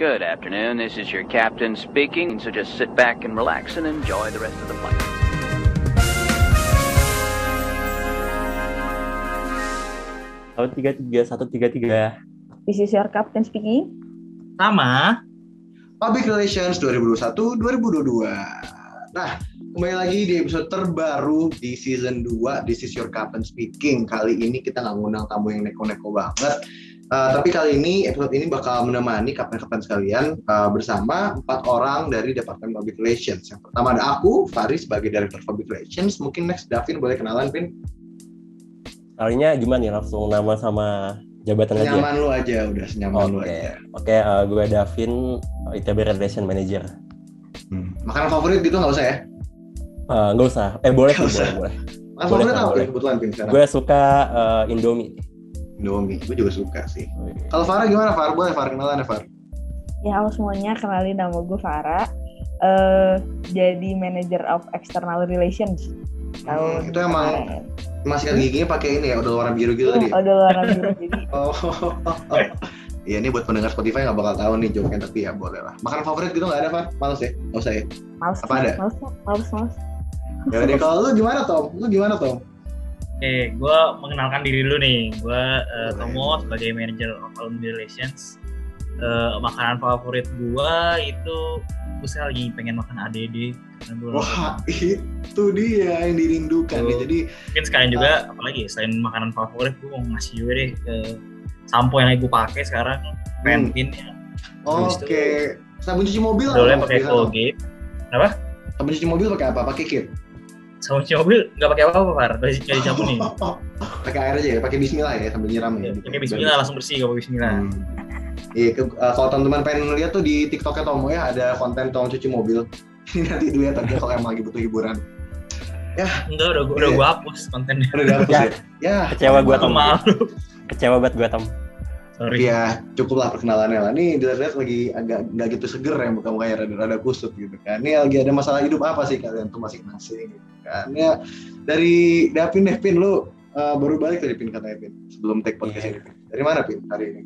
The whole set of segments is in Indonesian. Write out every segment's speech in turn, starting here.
Good afternoon. This is your captain speaking. So just sit back and relax and enjoy the rest of the flight. Tiga tiga. This is your captain speaking. Sama. Public Relations 2021-2022. Nah, kembali lagi di episode terbaru di season 2 This is your captain speaking. Kali ini kita nggak ngundang tamu yang neko-neko banget. Uh, tapi kali ini episode ini bakal menemani kapten-kapten sekalian uh, bersama empat orang dari Departemen Public Relations. Yang pertama ada aku, Faris sebagai Director Public Relations. Mungkin next Davin boleh kenalan, Pin? Kalinya gimana nih langsung nama sama jabatan aja? Senyaman lu aja, udah senyaman lu Oke, aja. oke. eh, gue Davin, ITB Relation Manager. Hmm. Makanan favorit gitu nggak usah ya? Eh, Nggak usah. Eh boleh sih, usah. boleh, boleh. Makanan Boleh, favorit apa kebetulan, Pin? Gue suka eh, Indomie. Indomie, gue juga suka sih. Kalau Farah gimana, Farah? Boleh Farah kenalan ya, Farah? Ya halo semuanya, kenalin nama gue Farah. Eh jadi Manager of External Relations. Hmm, Tahun itu emang kemarin. masih kan giginya pakai ini ya, udah warna biru gitu tadi. Hmm, udah luaran biru jadi Oh, Iya ini buat pendengar Spotify nggak bakal tahu nih joke tapi ya boleh lah. Makanan favorit gitu nggak ada, Far? Males ya? Nggak usah ya? males Apa ada? males males males Ya udah, kalau lu gimana, Tom? Lu gimana, Tom? Oke, gue mengenalkan diri dulu nih. Gue uh, Boleh. Tomo sebagai manager of alumni relations. Eh, makanan favorit gue itu gue sih lagi pengen makan ADD. Wah, itu dia yang dirindukan nih. Tuh. Jadi, mungkin sekalian juga apalagi ya, selain makanan favorit gue mau ngasih juga deh ke sampo yang lagi gue pakai sekarang Pantene ya. Habis oke. itu- Sabun cuci mobil apa? pakai. Colgate. Sabun cuci mobil pakai apa? Pakai kit? Sabun cuci mobil nggak pakai apa-apa, Far. Dari dari cabut nih. pakai air aja ya, pakai bismillah ya sambil nyiram ya. Pakai bismillah langsung bersih kalau pakai bismillah. Hmm. Iya, ke- uh, kalau teman-teman pengen lihat tuh di TikToknya Tomo ya ada konten Tomo cuci mobil. Ini nanti dilihat aja kalau emang lagi butuh hiburan. Enggak, udah gue udah gue hapus kontennya. Udah dihapus Ya. ya? Ya. Kecewa gue Aku Tom. malu. Kecewa banget gue Tom. Sorry. Iya, cukup lah perkenalannya lah. Nih dilihat lagi agak nggak gitu seger ya muka-mukanya rada-rada kusut gitu kan. Ini lagi ada masalah hidup apa sih kalian tuh masing-masing gitu kan. Ya dari Davin deh Pin lu uh, baru balik dari Pin katanya Pin sebelum take podcast Iya. ini. Pin. Dari mana Pin hari ini?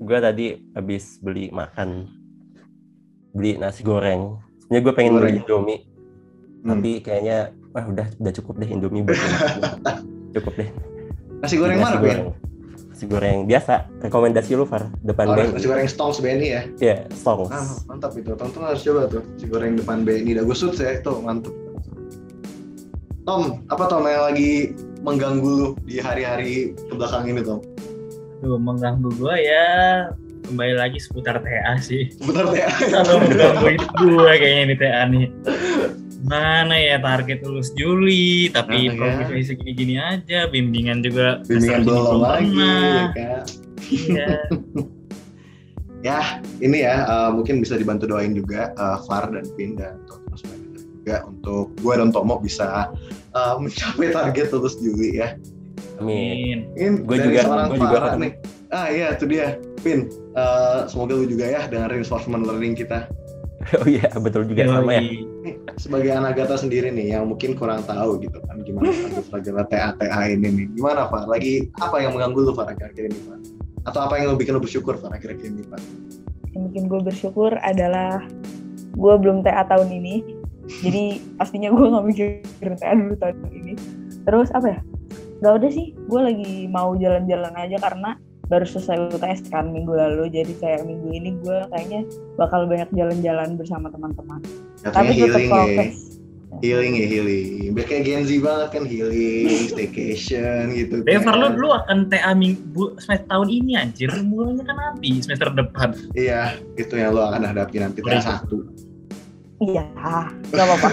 Gue tadi habis beli makan, beli nasi goreng. Sebenarnya gue pengen Goreng. beli Indomie, Hmm. tapi kayaknya wah udah udah cukup deh Indomie buat cukup deh. Nasi goreng Nasi mana Pin? Goreng. Nasi goreng biasa. Rekomendasi lu Far depan Oh, BNI. nasi goreng Stonks BNI ya. Iya, Songs. Ah, mantap itu. Tonton harus coba tuh. Nasi goreng depan BNI Dagusut ya itu mantap. Tom, apa Tom yang lagi mengganggu lu di hari-hari ke belakang ini Tom? Duh, mengganggu gue ya kembali lagi seputar TA sih. Bentar ya. Kalau mengganggu hidup gue kayaknya ini TA nih. Mana ya target lulus Juli, tapi Nah, ya. profilnya segini-gini aja, bimbingan juga Bimbingan belum lagi pernah. ya kan. Iya. Ya, ini ya uh, mungkin bisa dibantu doain juga uh, Far dan Pin dan semuanya juga untuk gue dan Tomo bisa uh, mencapai target lulus Juli ya. Amin. Amin. Dari juga- seorang gua juga kan. nih. Ah iya, itu dia. Pin, uh, semoga lu juga ya dengan reinforcement learning kita. Oh iya, betul juga sama ya. Yoi. Sebagai anak Gata sendiri nih yang mungkin kurang tahu gitu kan gimana struggle TA TA ini nih. Gimana Pak? Lagi apa yang mengganggu lu Pak akhir-akhir ini Pak? Atau apa yang lu bikin lu bersyukur Pak akhir-akhir ini Pak? yang bikin gue bersyukur adalah gue belum TA tahun ini. Jadi pastinya gue nggak mikirin TA dulu tahun ini. Terus apa ya? Gak udah sih, gue lagi mau jalan-jalan aja karena baru selesai UTS kan minggu lalu. Jadi kayak minggu ini gue kayaknya bakal banyak jalan-jalan bersama teman-teman. Tapi tetap healing ya. Healing ya healing. Biar kayak Gen Z banget kan healing, staycation gitu. Kan. lu lu akan TA minggu semester tahun ini anjir, mulanya kan nanti semester depan. Iya, itu yang lu akan hadapi nanti TA satu. Iya, gak apa-apa.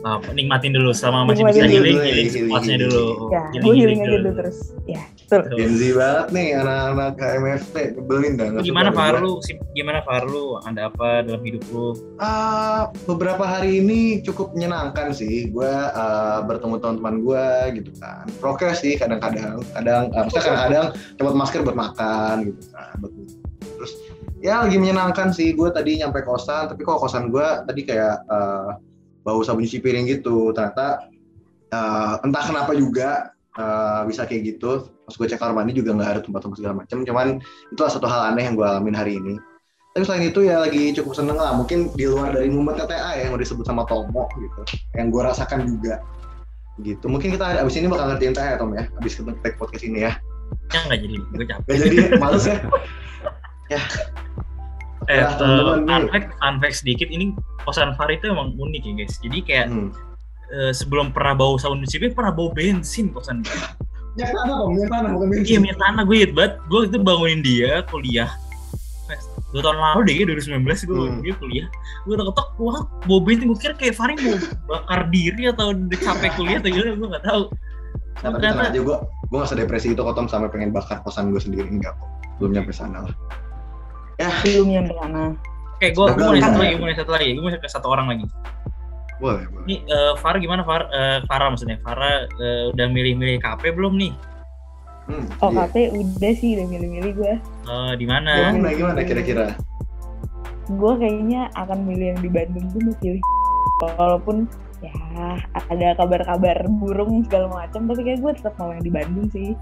Nah, nikmatin dulu sama masih Nikmatin bisa dulu, healing, healing, healing. dulu. ya, gue healing aja dulu terus. Ya, betul. Gen Z banget nih anak-anak KMFT, nyebelin dah. Gimana suka Far gua. lu? Sip, Gimana Far lu? Ada apa dalam hidup lu? Ah, beberapa hari ini cukup menyenangkan sih. Gue ah, bertemu teman-teman gue gitu kan. Prokes sih kadang-kadang. Kadang, ah, maksudnya kadang-kadang copot masker buat makan gitu kan. Buat- Terus ya lagi menyenangkan sih. Gue tadi nyampe kosan, tapi kok kosan gue tadi kayak ah, bau sabun cuci piring gitu. Ternyata ah, entah kenapa juga ah, bisa kayak gitu. Pas gue cek kamar mandi juga nggak ada tempat-tempat segala macam. Cuman itulah satu hal aneh yang gue alamin hari ini. tapi selain itu ya lagi cukup seneng lah mungkin di luar dari momen TTA ya yang udah disebut sama Tomo gitu yang gue rasakan juga gitu mungkin kita abis ini bakal ngertiin TTA ya Tom ya abis kita take podcast ini ya Ya nggak jadi, gue capek. Jadi males ya Eh, Nah, eh, fun nih. fact, fun fact sedikit, ini kosan Far itu emang unik ya guys. Jadi kayak hmm. eh, sebelum pernah bau nyuci piring, pernah bau bensin kosan dia. minyak tanah Tom minyak tanah bukan Iya bensin minyak tanah gue inget banget. Gue itu bangunin dia kuliah. Dua tahun lalu deh, kayak 2019 gue Hmm. dia kuliah. Gue ketok wah bau bensin. Gue kira kayak Faring mau bakar diri atau udah capek kuliah atau gimana, gue gak tahu. Nah, tapi tenang aja gue gue gak sedepresi itu kok Tom sampai pengen bakar kosan gue sendiri enggak kok belum nyampe sana lah belum nyampe sana Oke, gue gue mau nanya satu ya. lagi, gue mau nanya satu lagi, gue mau satu orang lagi. boleh boleh Ini eh, Far gimana Far? Eh, Farah maksudnya, Farah eh, udah milih-milih KP belum nih? hmm, oh iya. KP udah sih udah milih-milih gue Eh, di mana? gimana gimana kira-kira gue kayaknya akan milih yang di Bandung tuh pilih walaupun ya ada kabar-kabar burung segala macam tapi kayak gue tetap mau yang di Bandung sih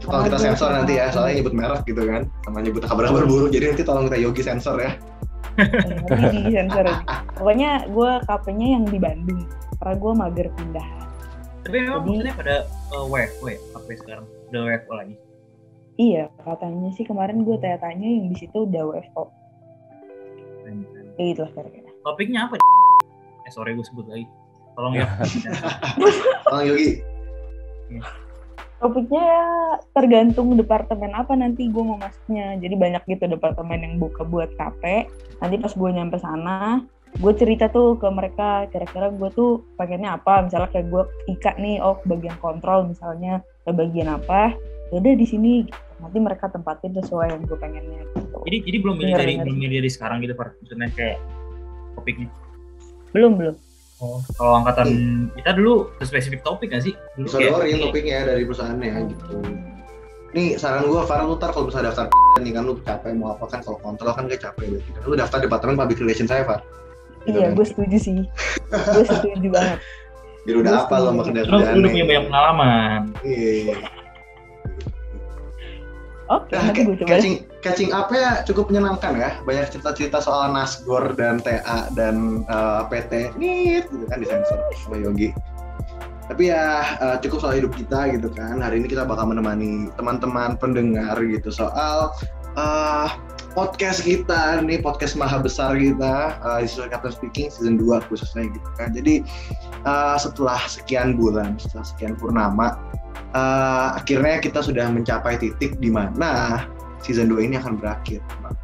kalau kita sensor nanti ya soalnya nyebut merek gitu kan sama nyebut kabar-kabar buruk jadi nanti tolong kita yogi sensor ya Eh, di sensor pokoknya gue KP-nya yang di Bandung karena gue mager pindah Tapi memang Jadi- maksudnya pada uh, WFO ya, KP sekarang? Udah WFO lagi? iya katanya sih kemarin gue tanya-tanya yang di situ udah WFO kayak gitu lah kira-kira Topiknya apa? Eh sorry gue sebut lagi. Tolong ya. tolong yogi topiknya ya tergantung departemen apa nanti gue mau masuknya jadi banyak gitu departemen yang buka buat KP nanti pas gue nyampe sana gue cerita tuh ke mereka kira-kira gue tuh pengennya apa misalnya kayak gue Ika nih oh bagian kontrol misalnya ke bagian apa ya udah di sini gitu. nanti mereka tempatin sesuai yang gue pengennya gitu. jadi jadi belum milih dari belum milih dari sekarang gitu Far. Maksudnya kayak topiknya. belum belum Oh, kalau angkatan kita dulu spesifik topik gak sih? Dulu disodorin topiknya dari perusahaannya gitu nih saran gue Farah lu ntar kalau misalnya daftar nih kan lu capek mau apa kan kalau kontrol kan gak capek kan lu daftar departemen public relation saya Far Gitu iya kan. gue setuju sih gue setuju banget biar udah apa lo sama setuju. Lu, udah punya banyak pengalaman. iya oke Nah, nanti gue coba catching, catching up ya cukup menyenangkan ya. Banyak cerita-cerita soal Nasgor dan TA dan eh, PT. Nit, gitu kan disensor sama Yogi. Tapi ya eh, cukup soal hidup kita gitu kan. Hari ini kita bakal menemani teman-teman pendengar gitu soal eh, podcast kita nih podcast maha besar kita uh, di Captain Speaking season 2 khususnya gitu kan. Jadi eh, setelah sekian bulan, setelah sekian purnama eh, akhirnya kita sudah mencapai titik di mana season 2 ini akan berakhir. teman-teman.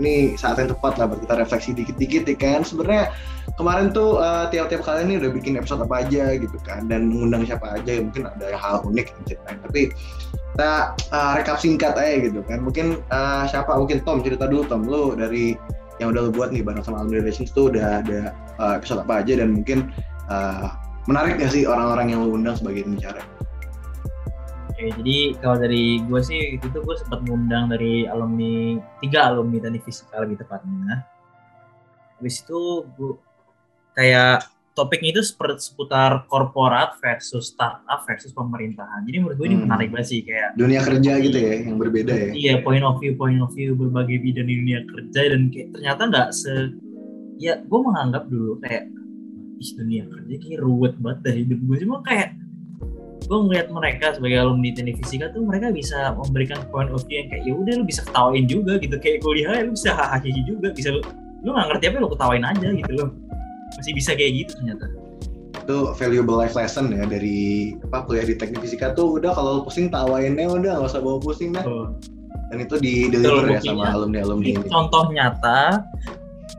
Ini saat yang tepat lah buat kita refleksi dikit-dikit ya kan. Sebenarnya kemarin tuh eh, tiap-tiap kali ini udah bikin episode apa aja gitu kan dan mengundang siapa aja mungkin ada hal unik ceritain. Tapi kita eh, rekap singkat aja gitu kan. Mungkin eh, siapa mungkin Tom cerita dulu Tom lu dari yang udah lu buat nih bareng sama Alumni Relations tuh udah ada eh, episode apa aja dan mungkin eh, menarik gak sih orang-orang yang lu undang sebagai pembicara? Oke, jadi kalau dari gue sih itu gue sempat ngundang dari alumni tiga alumni teknik fisika lebih tepatnya. Habis itu gue kayak topiknya itu seputar korporat versus startup versus pemerintahan. Jadi menurut gue ini Hmm. menarik banget sih kayak Dunia kerja gitu ya yang berbeda ya. Iya, point of view, point of view berbagai bidang di dunia kerja dan kayak ternyata nggak se ya gue menganggap dulu kayak ih dunia kerja kayak ruwet banget dah hidup gue cuma kayak gue ngeliat mereka sebagai alumni teknik fisika tuh mereka bisa memberikan point of view yang kayak ya udah lu bisa ketawain juga gitu kayak kuliah lu bisa hahaha juga bisa lu lu nggak ngerti apa lu ketawain aja gitu loh masih bisa kayak gitu ternyata. Itu valuable life lesson ya dari apa kuliah di teknik fisika tuh udah kalau pusing tawainnya udah nggak usah bawa pusing dah. Dan itu di deliver Betul, ya sama alumni alumni Ini. Contoh nyata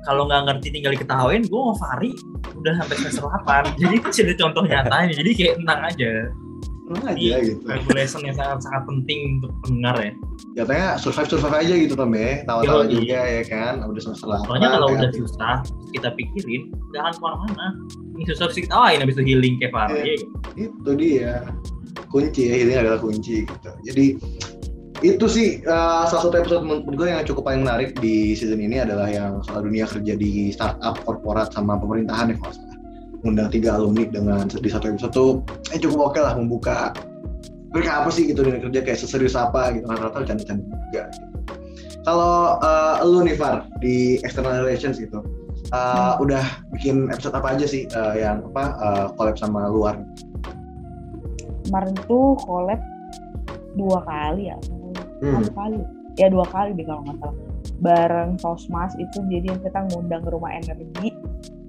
kalau nggak ngerti tinggal diketawain gue mau Fari udah sampai semester 8 jadi itu ada contoh nyatanya jadi kayak tenang aja Tenang aja Ini gitu. lesson yang sangat sangat penting untuk pendengar ya. Katanya survive survive aja gitu Tom ya. Tawa-tawa juga ya kan. Udah semester delapan soalnya kalau kayak udah susah kita pikirin nggak akan ke mana-mana ini susah harus diketawain habis itu healing kayak Fari Iya. ya. itu dia. Kunci ya ini adalah kunci gitu. Jadi itu sih uh, salah satu episode menurut gue yang cukup paling menarik di season ini adalah yang soal dunia kerja di startup korporat sama pemerintahan ya kalau nggak salah undang tiga alumni dengan di satu episode tuh eh cukup oke lah membuka mereka apa sih gitu dunia kerja kayak seserius apa gitu rata-rata canda-canda juga gitu. Kalau uh, lu nih Far di external relations gitu, uh, udah bikin episode apa aja sih uh, yang apa uh, collab sama luar? Kemarin tuh collab dua kali ya, Hmm. satu kali. Ya dua kali deh kalau nggak salah. Bareng Sosmas itu jadi kita ngundang rumah energi.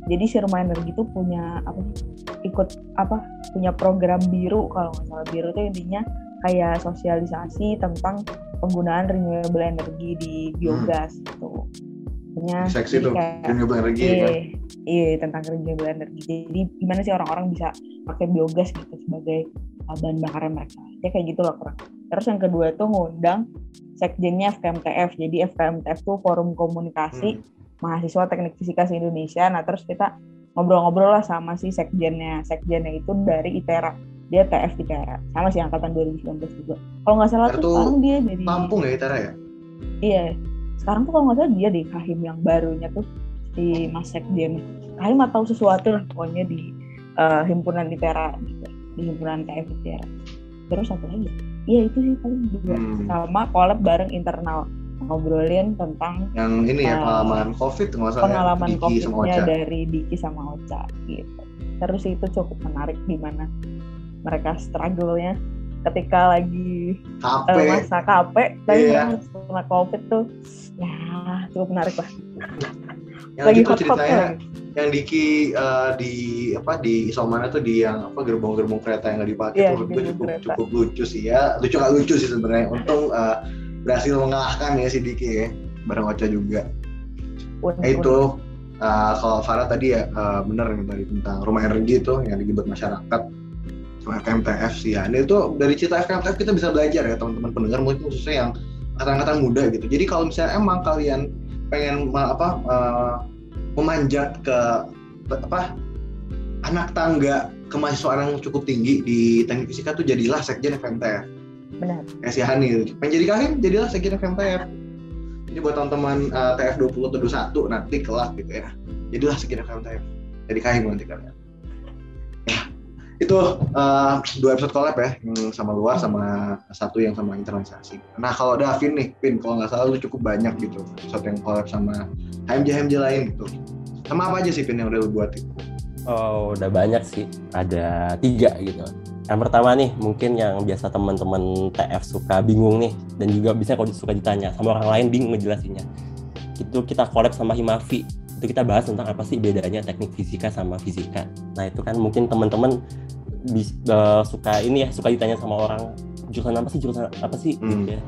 Jadi si rumah energi itu punya apa sih? Ikut apa? Punya program biru kalau nggak salah. Biru itu intinya kayak sosialisasi tentang penggunaan renewable energy di biogas gitu. Punya Seksi tuh, kayak- renewable energy Iya, kan. iya tentang renewable energy. Jadi gimana sih orang-orang bisa pakai biogas gitu sebagai uh, bahan bakar mereka. Ya kayak gitu loh kurang. Terus yang kedua itu ngundang sekjennya FKMTF. Jadi FKMTF tuh forum komunikasi mahasiswa teknik fisika se Indonesia. Nah terus kita ngobrol-ngobrol lah sama si sekjennya. Sekjennya itu dari ITERA. Dia TF ITERA. Sama sih angkatan 2019 juga. Kalau nggak salah ITERA tuh sekarang dia dari Lampung ya Itara ya? Iya. Sekarang tuh kalau nggak salah dia di Kahim yang barunya tuh di Mas Sekjen. Kahim atau sesuatu lah pokoknya di eh, himpunan litera gitu. Di himpunan TF litera. Terus apa lagi? Iya itu sih paling juga. Hmm. Sama collab bareng internal ngobrolin tentang Yang ini ya Uh, pengalaman COVID nggak salah ya, pengalaman Diki sama COVID-nya Ocha. dari Diki sama Ocha gitu. Terus itu cukup menarik di mana mereka struggle-nya ketika lagi KP. eh, masa KP tapi memang setelah covid tuh ya cukup menarik lah yang lagi itu ceritanya yang Diki uh, di apa di Isomana tuh di yang apa gerbong-gerbong kereta yang nggak dipakai tuh gue gerbong cukup kereta. cukup lucu sih ya lucu nggak lucu sih sebenarnya untung uh, berhasil mengalahkan ya si Diki ya bareng Ocha juga Nah, itu uh, kalau Farah tadi ya uh, bener yang tadi tentang rumah energi itu yang dibuat masyarakat sama FKMTF sih ya. Ini itu dari cerita FKMTF kita bisa belajar ya teman-teman pendengar mungkin khususnya yang angkatan-angkatan muda gitu. Jadi kalau misalnya emang kalian pengen apa uh, memanjat ke apa anak tangga kemahasiswaan yang cukup tinggi di teknik fisika tuh jadilah sekjen FKMTF benar. Kayak si Hani gitu. pengen jadi kahim jadilah sekjen FMTF jadi buat teman-teman uh, TF 20 atau 21 nanti kelak gitu ya. Jadilah sekjen FMTF jadi kahim nanti kalian. Ya. Itu uh, dua episode collab ya yang sama luar sama satu yang sama internalisasi. Nah kalau Davin nih Pin kalau nggak salah lu cukup banyak gitu episode yang collab sama HMJ HMJ lain gitu. Sama apa aja sih Pin yang udah lu buat? Itu Oh, udah banyak sih. Ada tiga gitu. Yang pertama nih, mungkin yang biasa teman-teman TF suka bingung nih, dan juga bisa kalau suka ditanya sama orang lain bingung ngejelasinnya. Itu kita collab sama Himavi. Itu kita bahas tentang apa sih bedanya teknik fisika sama fisika. Nah itu kan mungkin teman-teman eh, suka ini ya, suka ditanya sama orang jurusan apa sih jurusan apa sih Hmm. gitu ya.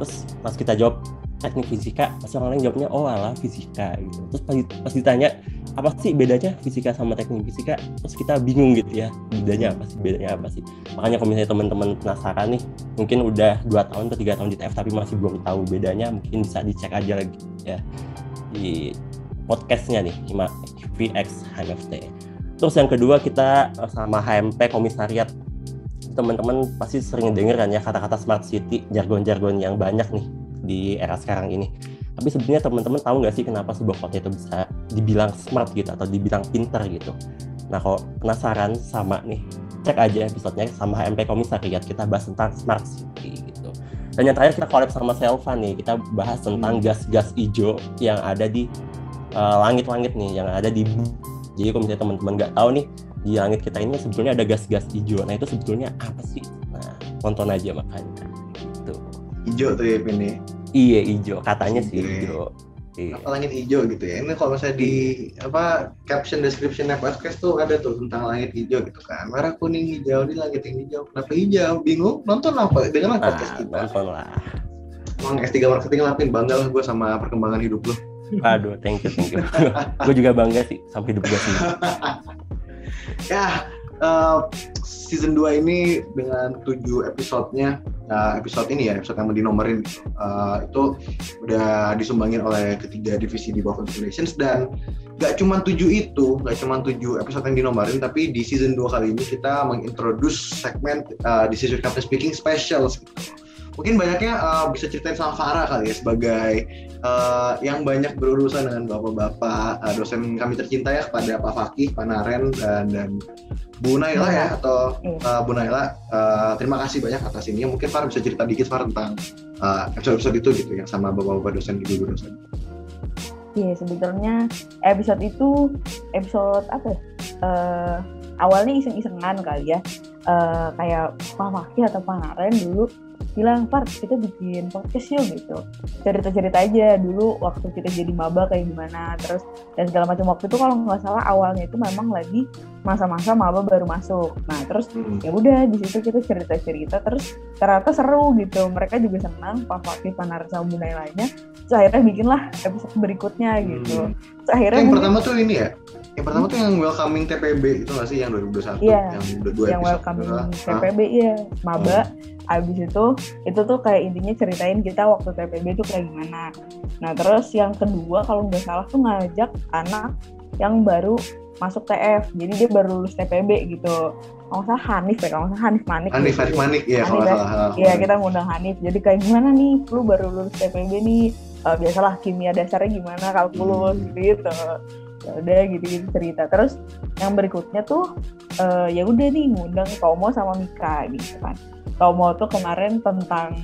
Terus pas kita jawab teknik fisika, pasti orang lain jawabnya oh alah fisika gitu. Terus pas, pas ditanya apa sih bedanya fisika sama teknik fisika? Terus kita bingung gitu ya bedanya apa sih bedanya apa sih. Makanya kalau misalnya teman-teman penasaran nih mungkin udah dua tahun atau tiga tahun di TF tapi masih belum tahu bedanya mungkin bisa dicek aja lagi ya di podcastnya nih VX HMFT terus yang kedua kita eh, sama HMP komisariat. Teman-teman pasti sering denger kan ya kata-kata smart city jargon-jargon yang banyak nih di era sekarang ini tapi sebenarnya teman-teman tahu nggak sih kenapa sebuah kota itu bisa dibilang smart gitu atau dibilang pinter gitu. Nah kalau penasaran sama nih, cek aja episodenya sama HMP Komisariat kita bahas tentang smart city gitu. Dan yang terakhir kita collab sama Selva nih, kita bahas tentang gas-gas hijau yang ada di eh, langit-langit nih, yang ada di. Jadi kalau misalnya teman-teman nggak tahu nih, di langit kita ini sebetulnya ada gas-gas hijau. Nah itu sebetulnya apa sih? Nah tonton aja makanya. Gitu. hijau tuh ya Pin ya Iya hijau, katanya sih Oke. hijau. Iya. apa langit hijau gitu ya ini kalau misalnya di apa caption description podcast tuh ada tuh tentang langit hijau gitu kan merah kuning hijau di langit yang hijau kenapa hijau bingung nonton apa dengan Nah, podcast kita nonton lah. emang S3 marketing lapin bangga lah gue sama perkembangan hidup lo Waduh, thank you, thank you. gue juga bangga sih sampai hidup gue sini. ya eh, season 2 ini dengan 7 episodenya nah, episode ini ya episode yang mau dinomorin gitu. Eh, itu udah disumbangin oleh ketiga divisi di bawah Relations dan gak cuma 7 itu gak cuma 7 episode yang dinomorin tapi di season 2 kali ini kita mengintroduce segmen uh, season Captain Speaking Specials gitu. mungkin banyaknya uh, bisa ceritain sama Farah kali ya sebagai uh, yang banyak berurusan dengan bapak-bapak uh, dosen kami tercinta ya kepada Pak Fakih, Pak Naren dan, dan Bu Naila ya atau uh, Bu Naila uh, terima kasih banyak atas ini mungkin Far bisa cerita dikit Far tentang uh, episode-episode itu gitu yang sama bapak-bapak dosen di guru dosen Iya sebetulnya episode itu episode apa ya? Eh, awalnya iseng-isengan kali ya. Eh, kayak Pak Fakih atau Pak Naren dulu bilang, Par kita bikin podcast yuk gitu. Cerita-cerita aja dulu waktu kita jadi maba kayak gimana. Terus dan segala macam waktu itu kalau nggak salah awalnya itu memang lagi masa-masa maba baru masuk. Nah terus Hmm. ya udah di situ kita cerita-cerita terus ternyata seru gitu mereka juga senang Pak Fakih Pak Naren sama Bu lainnya terus akhirnya bikinlah episode berikutnya gitu Hmm. terus akhirnya yang mungkin pertama tuh ini ya yang pertama tuh yang welcoming TPB itu nggak sih yang 2021 Iya. yang udah dua yang welcoming adalah, TPB ya maba abis itu itu tuh kayak intinya ceritain kita waktu TPB itu kayak gimana nah terus yang kedua kalau nggak salah tuh ngajak anak yang baru masuk TF jadi dia baru lulus TPB gitu kalau nggak salah Hanif ya kalau nggak salah Hanif Manik Hanif gitu. Hanif Manik ya kalau nggak ya. salah Iya kita ngundang Hanif. Jadi kayak gimana nih, lu baru lulus TPB nih, Eh, biasalah kimia dasarnya gimana, kalkulus Hmm. gitu. Ya udah gitu-gitu cerita. Terus yang berikutnya tuh eh, ya udah nih ngundang Tomo sama Mika gitu kan. Tomo tuh kemarin tentang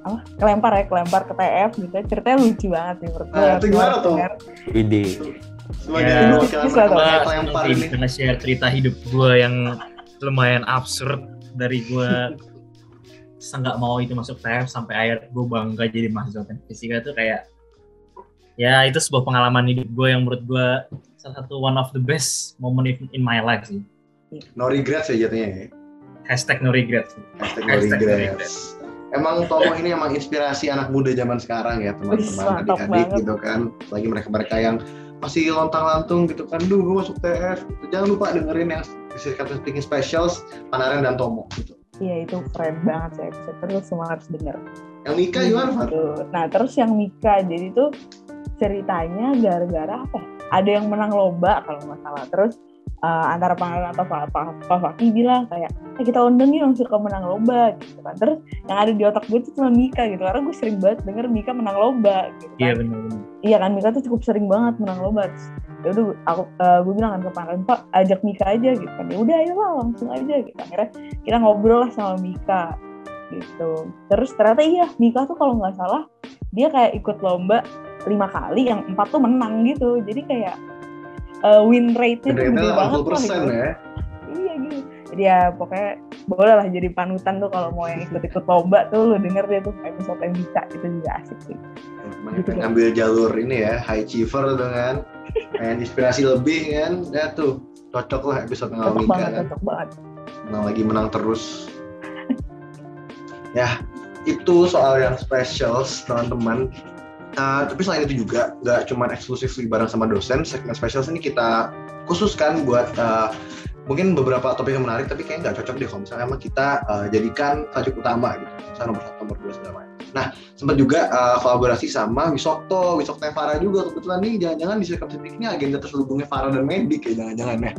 apa kelempar ya kelempar ke TF gitu ceritanya lucu banget nih menurut gue Nah, itu gimana tuh? Ide. sebagai Ya, ini bisa nge-share cerita hidup gue yang lumayan absurd dari gue nggak mau itu masuk TF sampai akhir gue bangga jadi mahasiswa teknik fisika itu kayak ya itu sebuah pengalaman hidup gue yang menurut gue salah satu one of the best moment in, in my life sih no regrets ya jatuhnya ya hashtag no regret Hashtag no Hashtag no regrets. Emang Tomo ini emang inspirasi anak muda zaman sekarang ya teman-teman adik-adik gitu kan. Lagi mereka-mereka yang masih lontang-lantung gitu kan. Duh, gue masuk TF. Jangan lupa dengerin yang Circuit Speaking Specials, Panaren dan Tomo. Gitu. Iya itu keren banget sih episode terus semua harus denger. Yang Mika gimana? Gitu. Nah terus yang Mika jadi tuh ceritanya gara-gara apa? Ada yang menang lomba kalau nggak salah. Terus eh, antara Pangeran atau Pak Pak Pak Fakih bilang kayak, eh kita undang nih yang suka menang lomba gitu kan. Terus yang ada di otak gue tuh cuma Mika gitu. Karena gue sering banget denger Mika menang lomba gitu kan. iya benar-benar Iya kan Mika tuh cukup sering banget menang lomba. Terus ya udah aku eh, gue bilang kan ke Pangeran Pak ajak Mika aja gitu kan. Ya udah ayo lah langsung aja gitu. Akhirnya kita ngobrol lah sama Mika gitu. Terus ternyata iya Mika tuh kalau nggak salah dia kayak ikut lomba lima kali yang empat tuh menang gitu. Jadi kayak eh, win rate-nya tuh Gede banget lah 80 persen gitu. ya. Iya gitu. Jadi ya pokoknya boleh lah jadi panutan tuh kalau mau yang ikut-ikut lomba tuh lu denger deh tuh episode yang Mika itu juga asik sih. Gitu ngambil jalur ini ya, high achiever tuh kan. Pengen inspirasi lebih kan. Ya tuh, cocok lah episode sama Cocok banget, kan. cocok banget. menang lagi menang terus ya itu soal yang specials teman-teman Uh, tapi selain itu juga nggak cuma eksklusif bareng sama dosen segmen specials ini kita khususkan buat uh, mungkin beberapa topik yang menarik tapi kayaknya nggak cocok deh kalau misalnya emang kita uh, jadikan tajuk utama gitu. Misalnya nomor satu nomor dua segala macam. Nah sempat juga uh, kolaborasi sama Wisokto Wisokto Farah juga kebetulan nih. Jangan-jangan di Speak ini agenda terselubungnya Farah dan Medik ya jangan-jangan ya.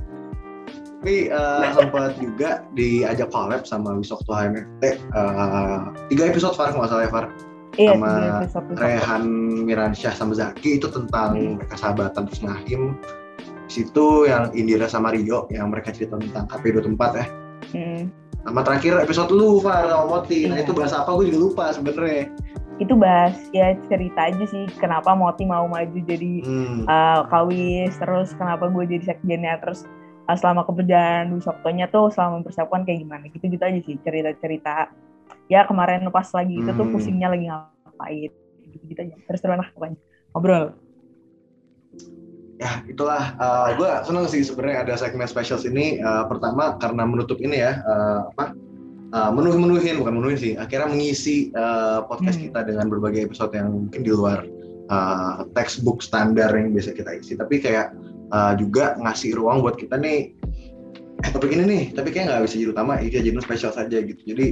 Tapi uh, sempat juga diajak collab sama Wisokto HMFT uh, tiga episode Far nggak salah ya Far Iya, Sama episode episode. Rehan Miransyah sama Zaki itu tentang Hmm. mereka sahabatan terus Nahim situ yang Indira sama Rio yang mereka cerita tentang KP24 ya Hmm. sama terakhir episode lu Far sama Moti nah Iya. itu bahasa apa gue juga lupa sebenarnya Itu bahas ya cerita aja sih kenapa Moti mau maju jadi hmm. uh, kawis terus kenapa gue jadi sekjennya terus uh, selama keberjalanan Wisoktonya tuh selama mempersiapkan kayak gimana gitu-gitu aja sih cerita-cerita ya kemarin pas lagi itu tuh Hmm. pusingnya lagi ngapain? Gitu-gitu aja. Terus terus lah pokoknya. Ngobrol. Ya itulah. Gue seneng sih sebenarnya ada segmen specials ini Uh, pertama karena menutup ini ya uh, apa uh, menuh menuhin bukan menuhin sih akhirnya mengisi uh, podcast Hmm. kita dengan berbagai episode yang mungkin di luar uh, textbook standar yang biasa kita isi. Tapi kayak uh, juga ngasih ruang buat kita nih eh topik ini nih tapi kayak nggak bisa jadi utama ini jadi spesial saja gitu. Jadi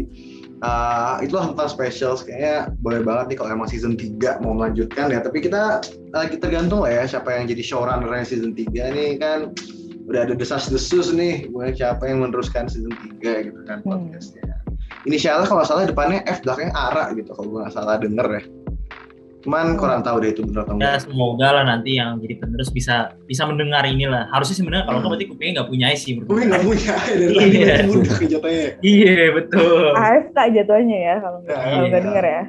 uh, itulah tentang specials. Kayaknya boleh banget nih kalau emang season 3 mau melanjutkan ya. Tapi kita lagi tergantung lah ya siapa yang jadi showrunner season 3 nih kan. Udah ada desas-desus nih buat siapa yang meneruskan season 3 gitu kan Hmm. podcastnya. Inisialnya kalau salah depannya F belakangnya Ara gitu kalau gue nggak salah denger ya Cuman kurang tahu deh itu benar atau ya enggak. semoga lah nanti yang jadi penerus bisa bisa mendengar inilah harusnya sih benar kalau nggak berarti kupingnya nggak punya sih gue. nggak punya dari tadi Iya. masih muda jatuhnya. iya betul AFK jatuhnya ya kalau nggak Ya, nggak iya. denger ya.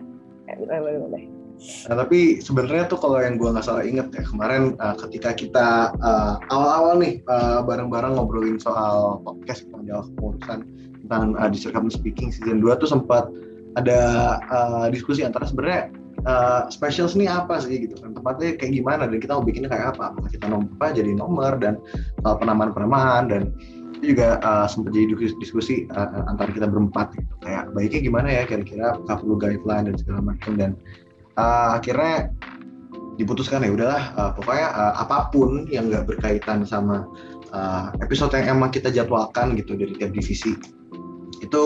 Eh, boleh boleh boleh. Nah, tapi sebenarnya tuh kalau yang gua nggak salah inget ya kemarin uh, ketika kita uh, awal-awal nih uh, bareng-bareng ngobrolin soal podcast tentang jawab pengurusan tentang uh, Discernment Speaking season 2 tuh sempat ada uh, diskusi antara sebenarnya uh, specials ini apa sih gitu kan. Tempatnya kayak gimana dan kita mau bikinnya kayak apa. Kita nomor jadi nomor dan soal penamaan-penamaan dan itu juga uh, sempat jadi diskusi, diskusi uh, antara kita berempat gitu. Kayak baiknya gimana ya kira-kira apakah perlu guideline dan segala macam dan uh, akhirnya diputuskan ya udahlah uh, pokoknya uh, apa pun yang nggak berkaitan sama uh, episode yang emang kita jadwalkan gitu dari tiap divisi itu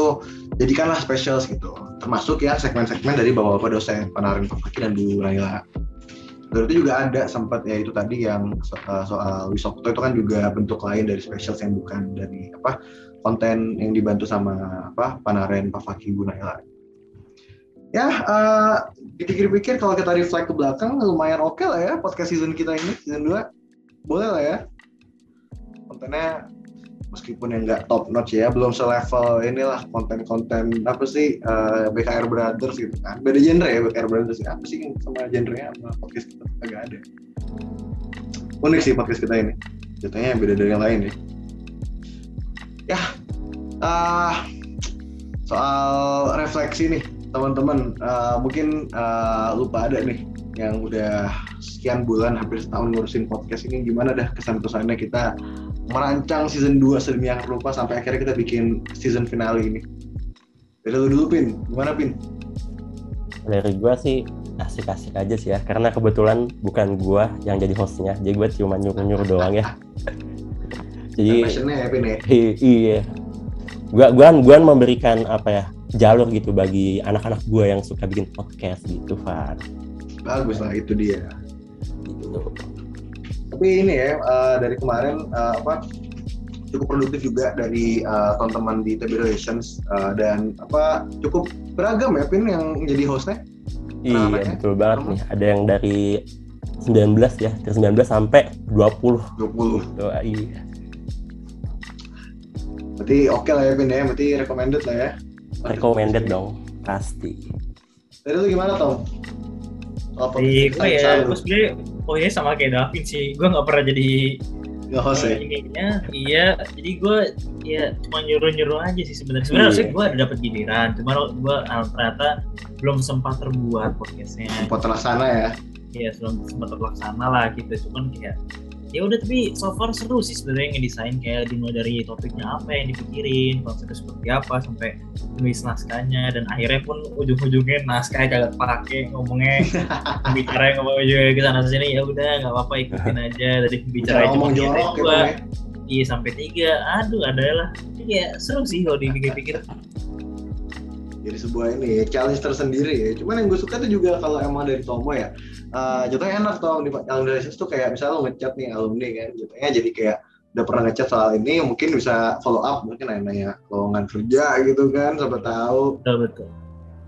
jadikanlah specials gitu. Termasuk ya segmen-segmen dari bapak-bapak dosen Panarin Pak Fakir dan Bu Naila dan itu juga ada sempat ya itu tadi yang so- uh, soal Wisokto itu kan juga bentuk lain dari specials yang bukan dari apa konten yang dibantu sama apa Panaren Pak Fakir Bu Naila ya eh, dipikir-pikir kalau kita reflect ke belakang lumayan oke lah ya podcast season kita ini season 2 boleh lah ya. Kontennya meskipun yang nggak top notch ya belum selevel inilah konten-konten apa sih eh, BKR Brothers gitu kan. Beda genre ya BKR Brothers ya. Apa sih yang sama genrenya sama podcast kita? Agak ada. Unik sih podcast kita ini. Jatuhnya beda dari yang lain ya. Ya ah soal refleksi nih teman-teman. Eh, mungkin eh, lupa ada nih yang udah sekian bulan hampir setahun ngurusin podcast ini. Gimana dah kesan-kesannya kita merancang season 2 sedemikian rupa sampai akhirnya kita bikin season finale ini. Dari lu dulu Pin, gimana Pin? dari gua sih asik-asik aja sih ya karena kebetulan bukan gua yang jadi hostnya jadi gua cuma nyuruh-nyuruh doang ya jadi Passionnya ya Pin ya? iya gua gua gua memberikan apa ya jalur gitu bagi anak-anak gua yang suka bikin podcast gitu Far Bagus lah itu dia. gitu. Tapi ini ya eh, dari kemarin eh, apa cukup produktif juga dari eh, teman-teman di TB Relations eh, dan apa cukup beragam ya Pin yang jadi hostnya. iya Anak-anaknya? betul banget nih ada yang dari 19 ya dari 19 sampai 20 20. Tuh, iya Berarti oke lah ya Pin ya, berarti recommended lah ya. recommended dong pasti Dari lu gimana Tom? Oh, Di gue ya, gue sebenernya oh ya sama kayak Davin sih, gue nggak pernah jadi Nggak host ya? ininya, iya. Jadi gue ya cuma nyuruh-nyuruh aja sih sebenarnya. Sebenarnya Iya. harusnya gue ada dapat giliran, cuma gue ah, ternyata belum sempat terbuat podcastnya. Sempat terlaksana ya. ya belum sempat terlaksana lah gitu cuman kayak ya udah tapi so far seru sih sebenarnya ngedesain kayak dimulai dari topiknya apa yang dipikirin konsepnya seperti apa sampai nulis naskahnya dan akhirnya pun ujung-ujungnya naskahnya kagak pakai ngomongnya pembicara ngomong juga ke sana sini ya udah nggak apa-apa ikutin aja. Dari pembicara Bicara ngomong jorok gitu dua. ya. iya sampai tiga. Aduh adalah ya seru sih kalau dipikir-pikir jadi sebuah ini ya, challenge tersendiri ya. Cuman yang gue suka tuh juga kalau emang dari Tomo ya, uh, jatuhnya enak Tom di dari tuh kayak misalnya lo ngechat nih alumni kan, jatuhnya jadi kayak udah pernah ngechat soal ini mungkin bisa follow up mungkin nanya-nanya lowongan kerja gitu kan siapa tahu. Betul betul.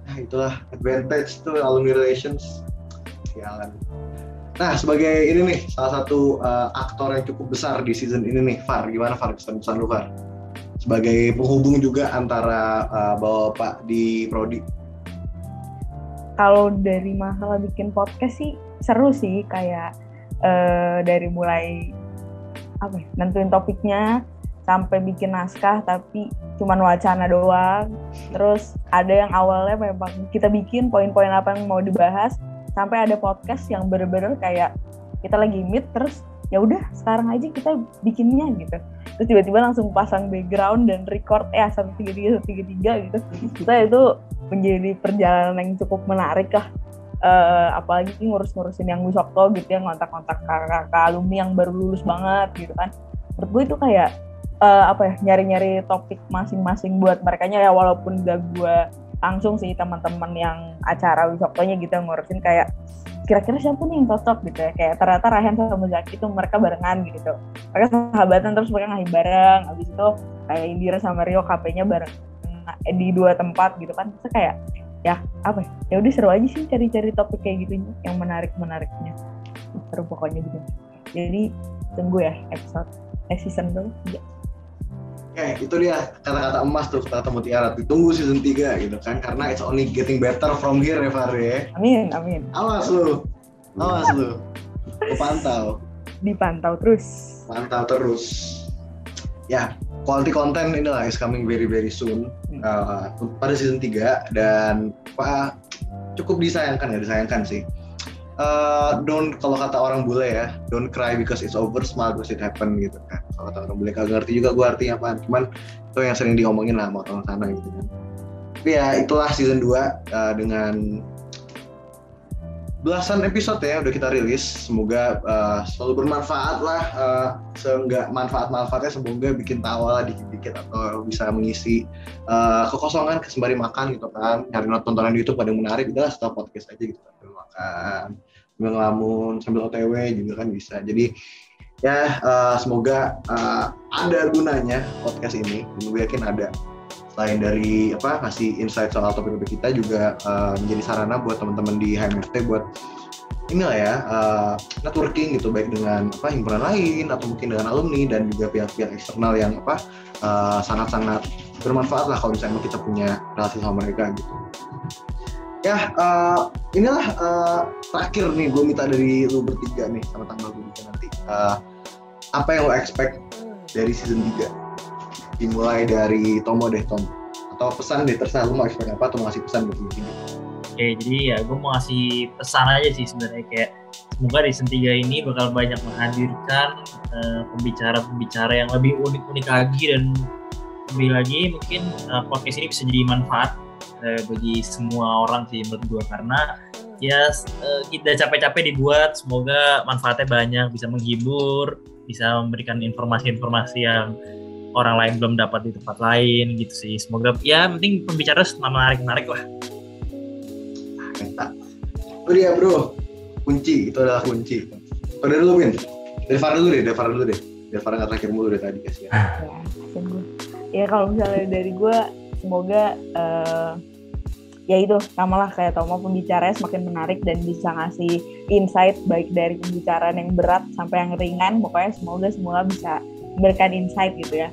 Nah itulah advantage tuh alumni relations. Jalan nah sebagai ini nih salah satu uh, aktor yang cukup besar di season ini nih Far. Gimana Far? Kesan-kesan lu Far sebagai penghubung juga antara uh, bapak di prodi. Kalau dari masalah bikin podcast sih seru sih kayak eh, dari mulai apa ya, nentuin topiknya sampai bikin naskah tapi cuman wacana doang. Terus ada yang awalnya memang kita bikin poin-poin apa yang mau dibahas sampai ada podcast yang bener-bener kayak kita lagi meet terus ya udah sekarang aja kita bikinnya gitu terus tiba-tiba langsung pasang background dan record satu tiga tiga satu tiga tiga gitu. Kita itu menjadi perjalanan yang cukup menarik lah. Eh, apalagi ngurus-ngurusin yang Wisokto gitu yang kontak-kontak kakak-kakak alumni yang baru lulus banget gitu kan. Menurut gue itu kayak eh, apa ya nyari-nyari topik masing-masing buat mereka ya walaupun gak gue langsung sih teman-teman yang acara Wisoktonya gitu ngurusin kayak kira-kira siapa nih yang cocok? gitu ya. Kayak ternyata Rahen sama Zaki itu mereka barengan gitu. Mereka sahabatan terus mereka ngahi bareng. Habis itu kayak Indira sama Rio KP-nya bareng eh, di dua tempat gitu kan. Terus kayak ya apa ya? Ya udah seru aja sih cari-cari topik kayak gitu yang menarik menariknya seru pokoknya gitu. Jadi tunggu ya episode eh season tuh Oke, itu dia kata-kata emas tuh kata Mutiara. Ditunggu season 3 gitu kan karena it's only getting better from here ya ya. amin amin Awas lu. Awas lu. Gue pantau. dipantau terus Pantau terus. Ya, quality content ini lah is coming very very soon uh, pada season 3 dan apa cukup disayangkan ya disayangkan sih. Uh, don't kalau kata orang bule ya, don't cry because it's over, smile because it happen gitu kan. Kalau kata orang bule kagak ngerti juga gue artinya apa. Cuman itu yang sering diomongin lah sama orang sana gitu kan. Tapi ya itulah season 2 uh, dengan belasan episode ya udah kita rilis. Semoga uh, selalu bermanfaat lah. Uh, seenggak manfaat-manfaatnya semoga bikin tawa lah dikit-dikit atau bisa mengisi uh, kekosongan sembari makan gitu kan. Nyari tontonan di YouTube pada yang menarik udah setelah podcast aja gitu sambil makan, sambil ngelamun, sambil OTW juga kan bisa. Jadi ya uh, semoga uh, ada gunanya podcast ini. Gue yakin ada selain dari apa ngasih insight soal topik-topik kita juga uh, menjadi sarana buat teman-teman di HMFT buat inilah ya uh, networking gitu baik dengan apa himpunan lain atau mungkin dengan alumni dan juga pihak-pihak eksternal yang apa uh, sangat-sangat bermanfaat lah kalau misalnya kita punya relasi sama mereka gitu. Ya uh, inilah uh, terakhir nih gue minta dari lu bertiga nih sama tanggal gue nanti. Uh, apa yang lo expect dari season 3 dimulai dari Tomo deh Tom. Atau pesan deh terserah lu mau expect apa atau mau ngasih pesan buat 3 Oke, jadi ya gue mau ngasih pesan aja sih sebenarnya kayak semoga di 3 ini bakal banyak menghadirkan eh, pembicara-pembicara yang lebih unik-unik lagi dan lebih lagi mungkin uh, podcast ini bisa jadi manfaat uh, bagi semua orang sih menurut gue karena ya uh, kita capek-capek dibuat semoga manfaatnya banyak bisa menghibur bisa memberikan informasi-informasi yang orang lain belum dapat di tempat lain gitu sih semoga ya penting pembicara menarik-menarik lah Meta. Itu dia bro, kunci itu adalah kunci. Kalau dari lu Bin, dari Farah dulu deh, dari Farah dulu deh. Biar Farah nggak terakhir mulu dari tadi kasihan. ya kasian gue ya kalau misalnya dari gue semoga eh, ya itu sama lah kayak Tomo pembicaranya semakin menarik dan bisa ngasih insight baik dari pembicaraan yang berat sampai yang ringan pokoknya semoga semua bisa memberikan insight gitu ya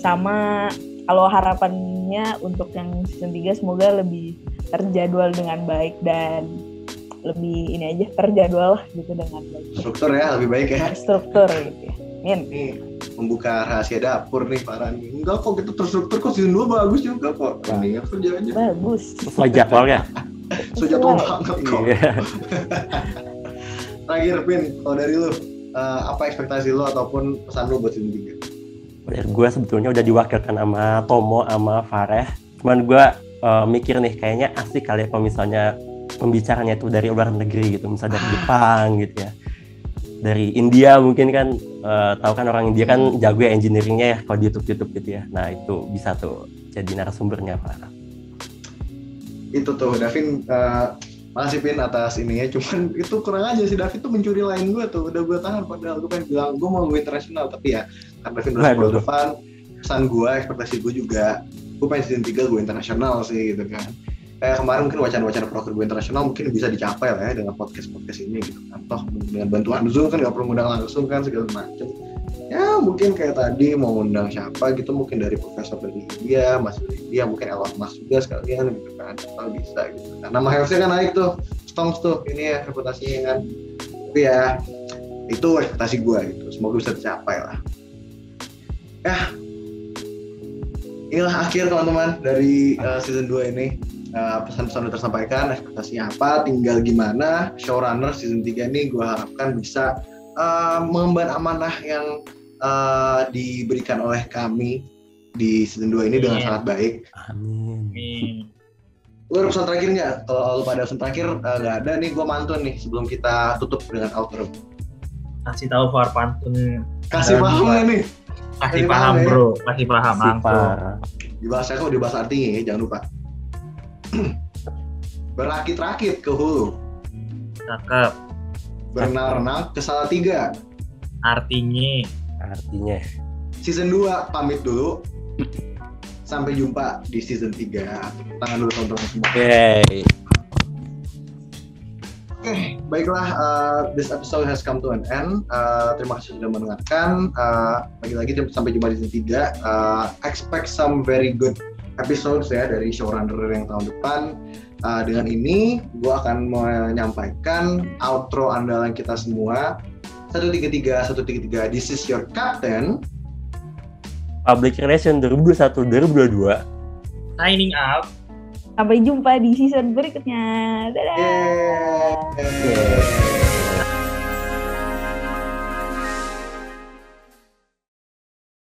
sama kalau harapannya untuk yang season 3 semoga lebih terjadwal dengan baik dan lebih ini aja terjadwal lah gitu dengan baik Struktur ya lebih baik ya. struktur gitu ya Min Nih membuka rahasia dapur nih Farah nih. Enggak kok kita terstruktur kok season 2 bagus juga kok. Ini ya kerja aja. bagus sesuai jadwalnya Sejatuh banget kok. iya Terakhir Pin, kalau dari lu eh, apa ekspektasi lu ataupun pesan lu buat season 3? Gue sebetulnya udah diwakilkan sama Tomo sama Fareh. Cuman gue eh, mikir nih kayaknya asik kali ya kalau misalnya pembicaranya itu dari luar negeri gitu. Misalnya dari Jepang gitu ya. Dari India mungkin kan eh, tahu kan orang India kan jago ya engineeringnya ya kalau di YouTube YouTube gitu ya. Nah itu bisa tuh jadi narasumbernya Farah itu tuh Davin eh, makasih Pin atas ininya. Cuman itu kurang aja sih Davin tuh mencuri lain gue tuh. Udah gue tahan padahal gue pengen bilang gue mau gue internasional. Tapi ya Waduh. sebelum depan pesan gue ekspektasi gue juga gue pengen season 3 gue internasional sih gitu kan. Kayak kemarin mungkin wacana-wacana proker gue internasional mungkin bisa dicapai lah ya dengan podcast-podcast ini gitu kan. Toh dengan bantuan Zoom kan gak perlu ngundang langsung kan segala macem. Ya mungkin kayak tadi mau undang siapa gitu mungkin dari profesor dari India mas dari India mungkin Elon Musk juga sekalian gitu kan. Kalau bisa gitu kan. Nama HFC kan naik tuh Stonks tuh ini ya reputasinya kan. Tapi ya itu ekspektasi gue gitu semoga bisa tercapai lah ya inilah akhir teman-teman dari uh, season 2 ini Uh, pesan-pesan udah tersampaikan ekspektasinya apa tinggal gimana showrunner season 3 ini gue harapkan bisa uh, mengemban amanah yang uh, diberikan oleh kami di season 2 ini dengan Amin. sangat baik. Amin Amin. Lu ada pesan terakhir nggak? Kalau lu pada pesan terakhir uh, nggak ada nih, gue mantun nih sebelum kita tutup dengan outro. kasih tahu Far pantun Kasih paham nggak nih? Kasih Kasih paham ya. bro kasih paham langsung. Di bahasa kok di bahasa artinya ya, jangan lupa. Berakit-rakit ke hulu, cakep berenang-renang ke Salatiga. artinya artinya Season 2 pamit dulu. Sampai jumpa di season 3. Tangan dulu teman-teman semua. Yay. Oke, baiklah. uh, this episode has come to an end. Uh, terima kasih sudah mendengarkan. Uh, lagi-lagi sampai jumpa di season 3. Uh, expect some very good episodes ya dari showrunner yang tahun depan. Uh, dengan ini, gue akan menyampaikan outro andalan kita semua. 133, 133, this is your captain. Public Relation 2021-2022. Signing up. Sampai jumpa di season berikutnya. Dadah. Yeay.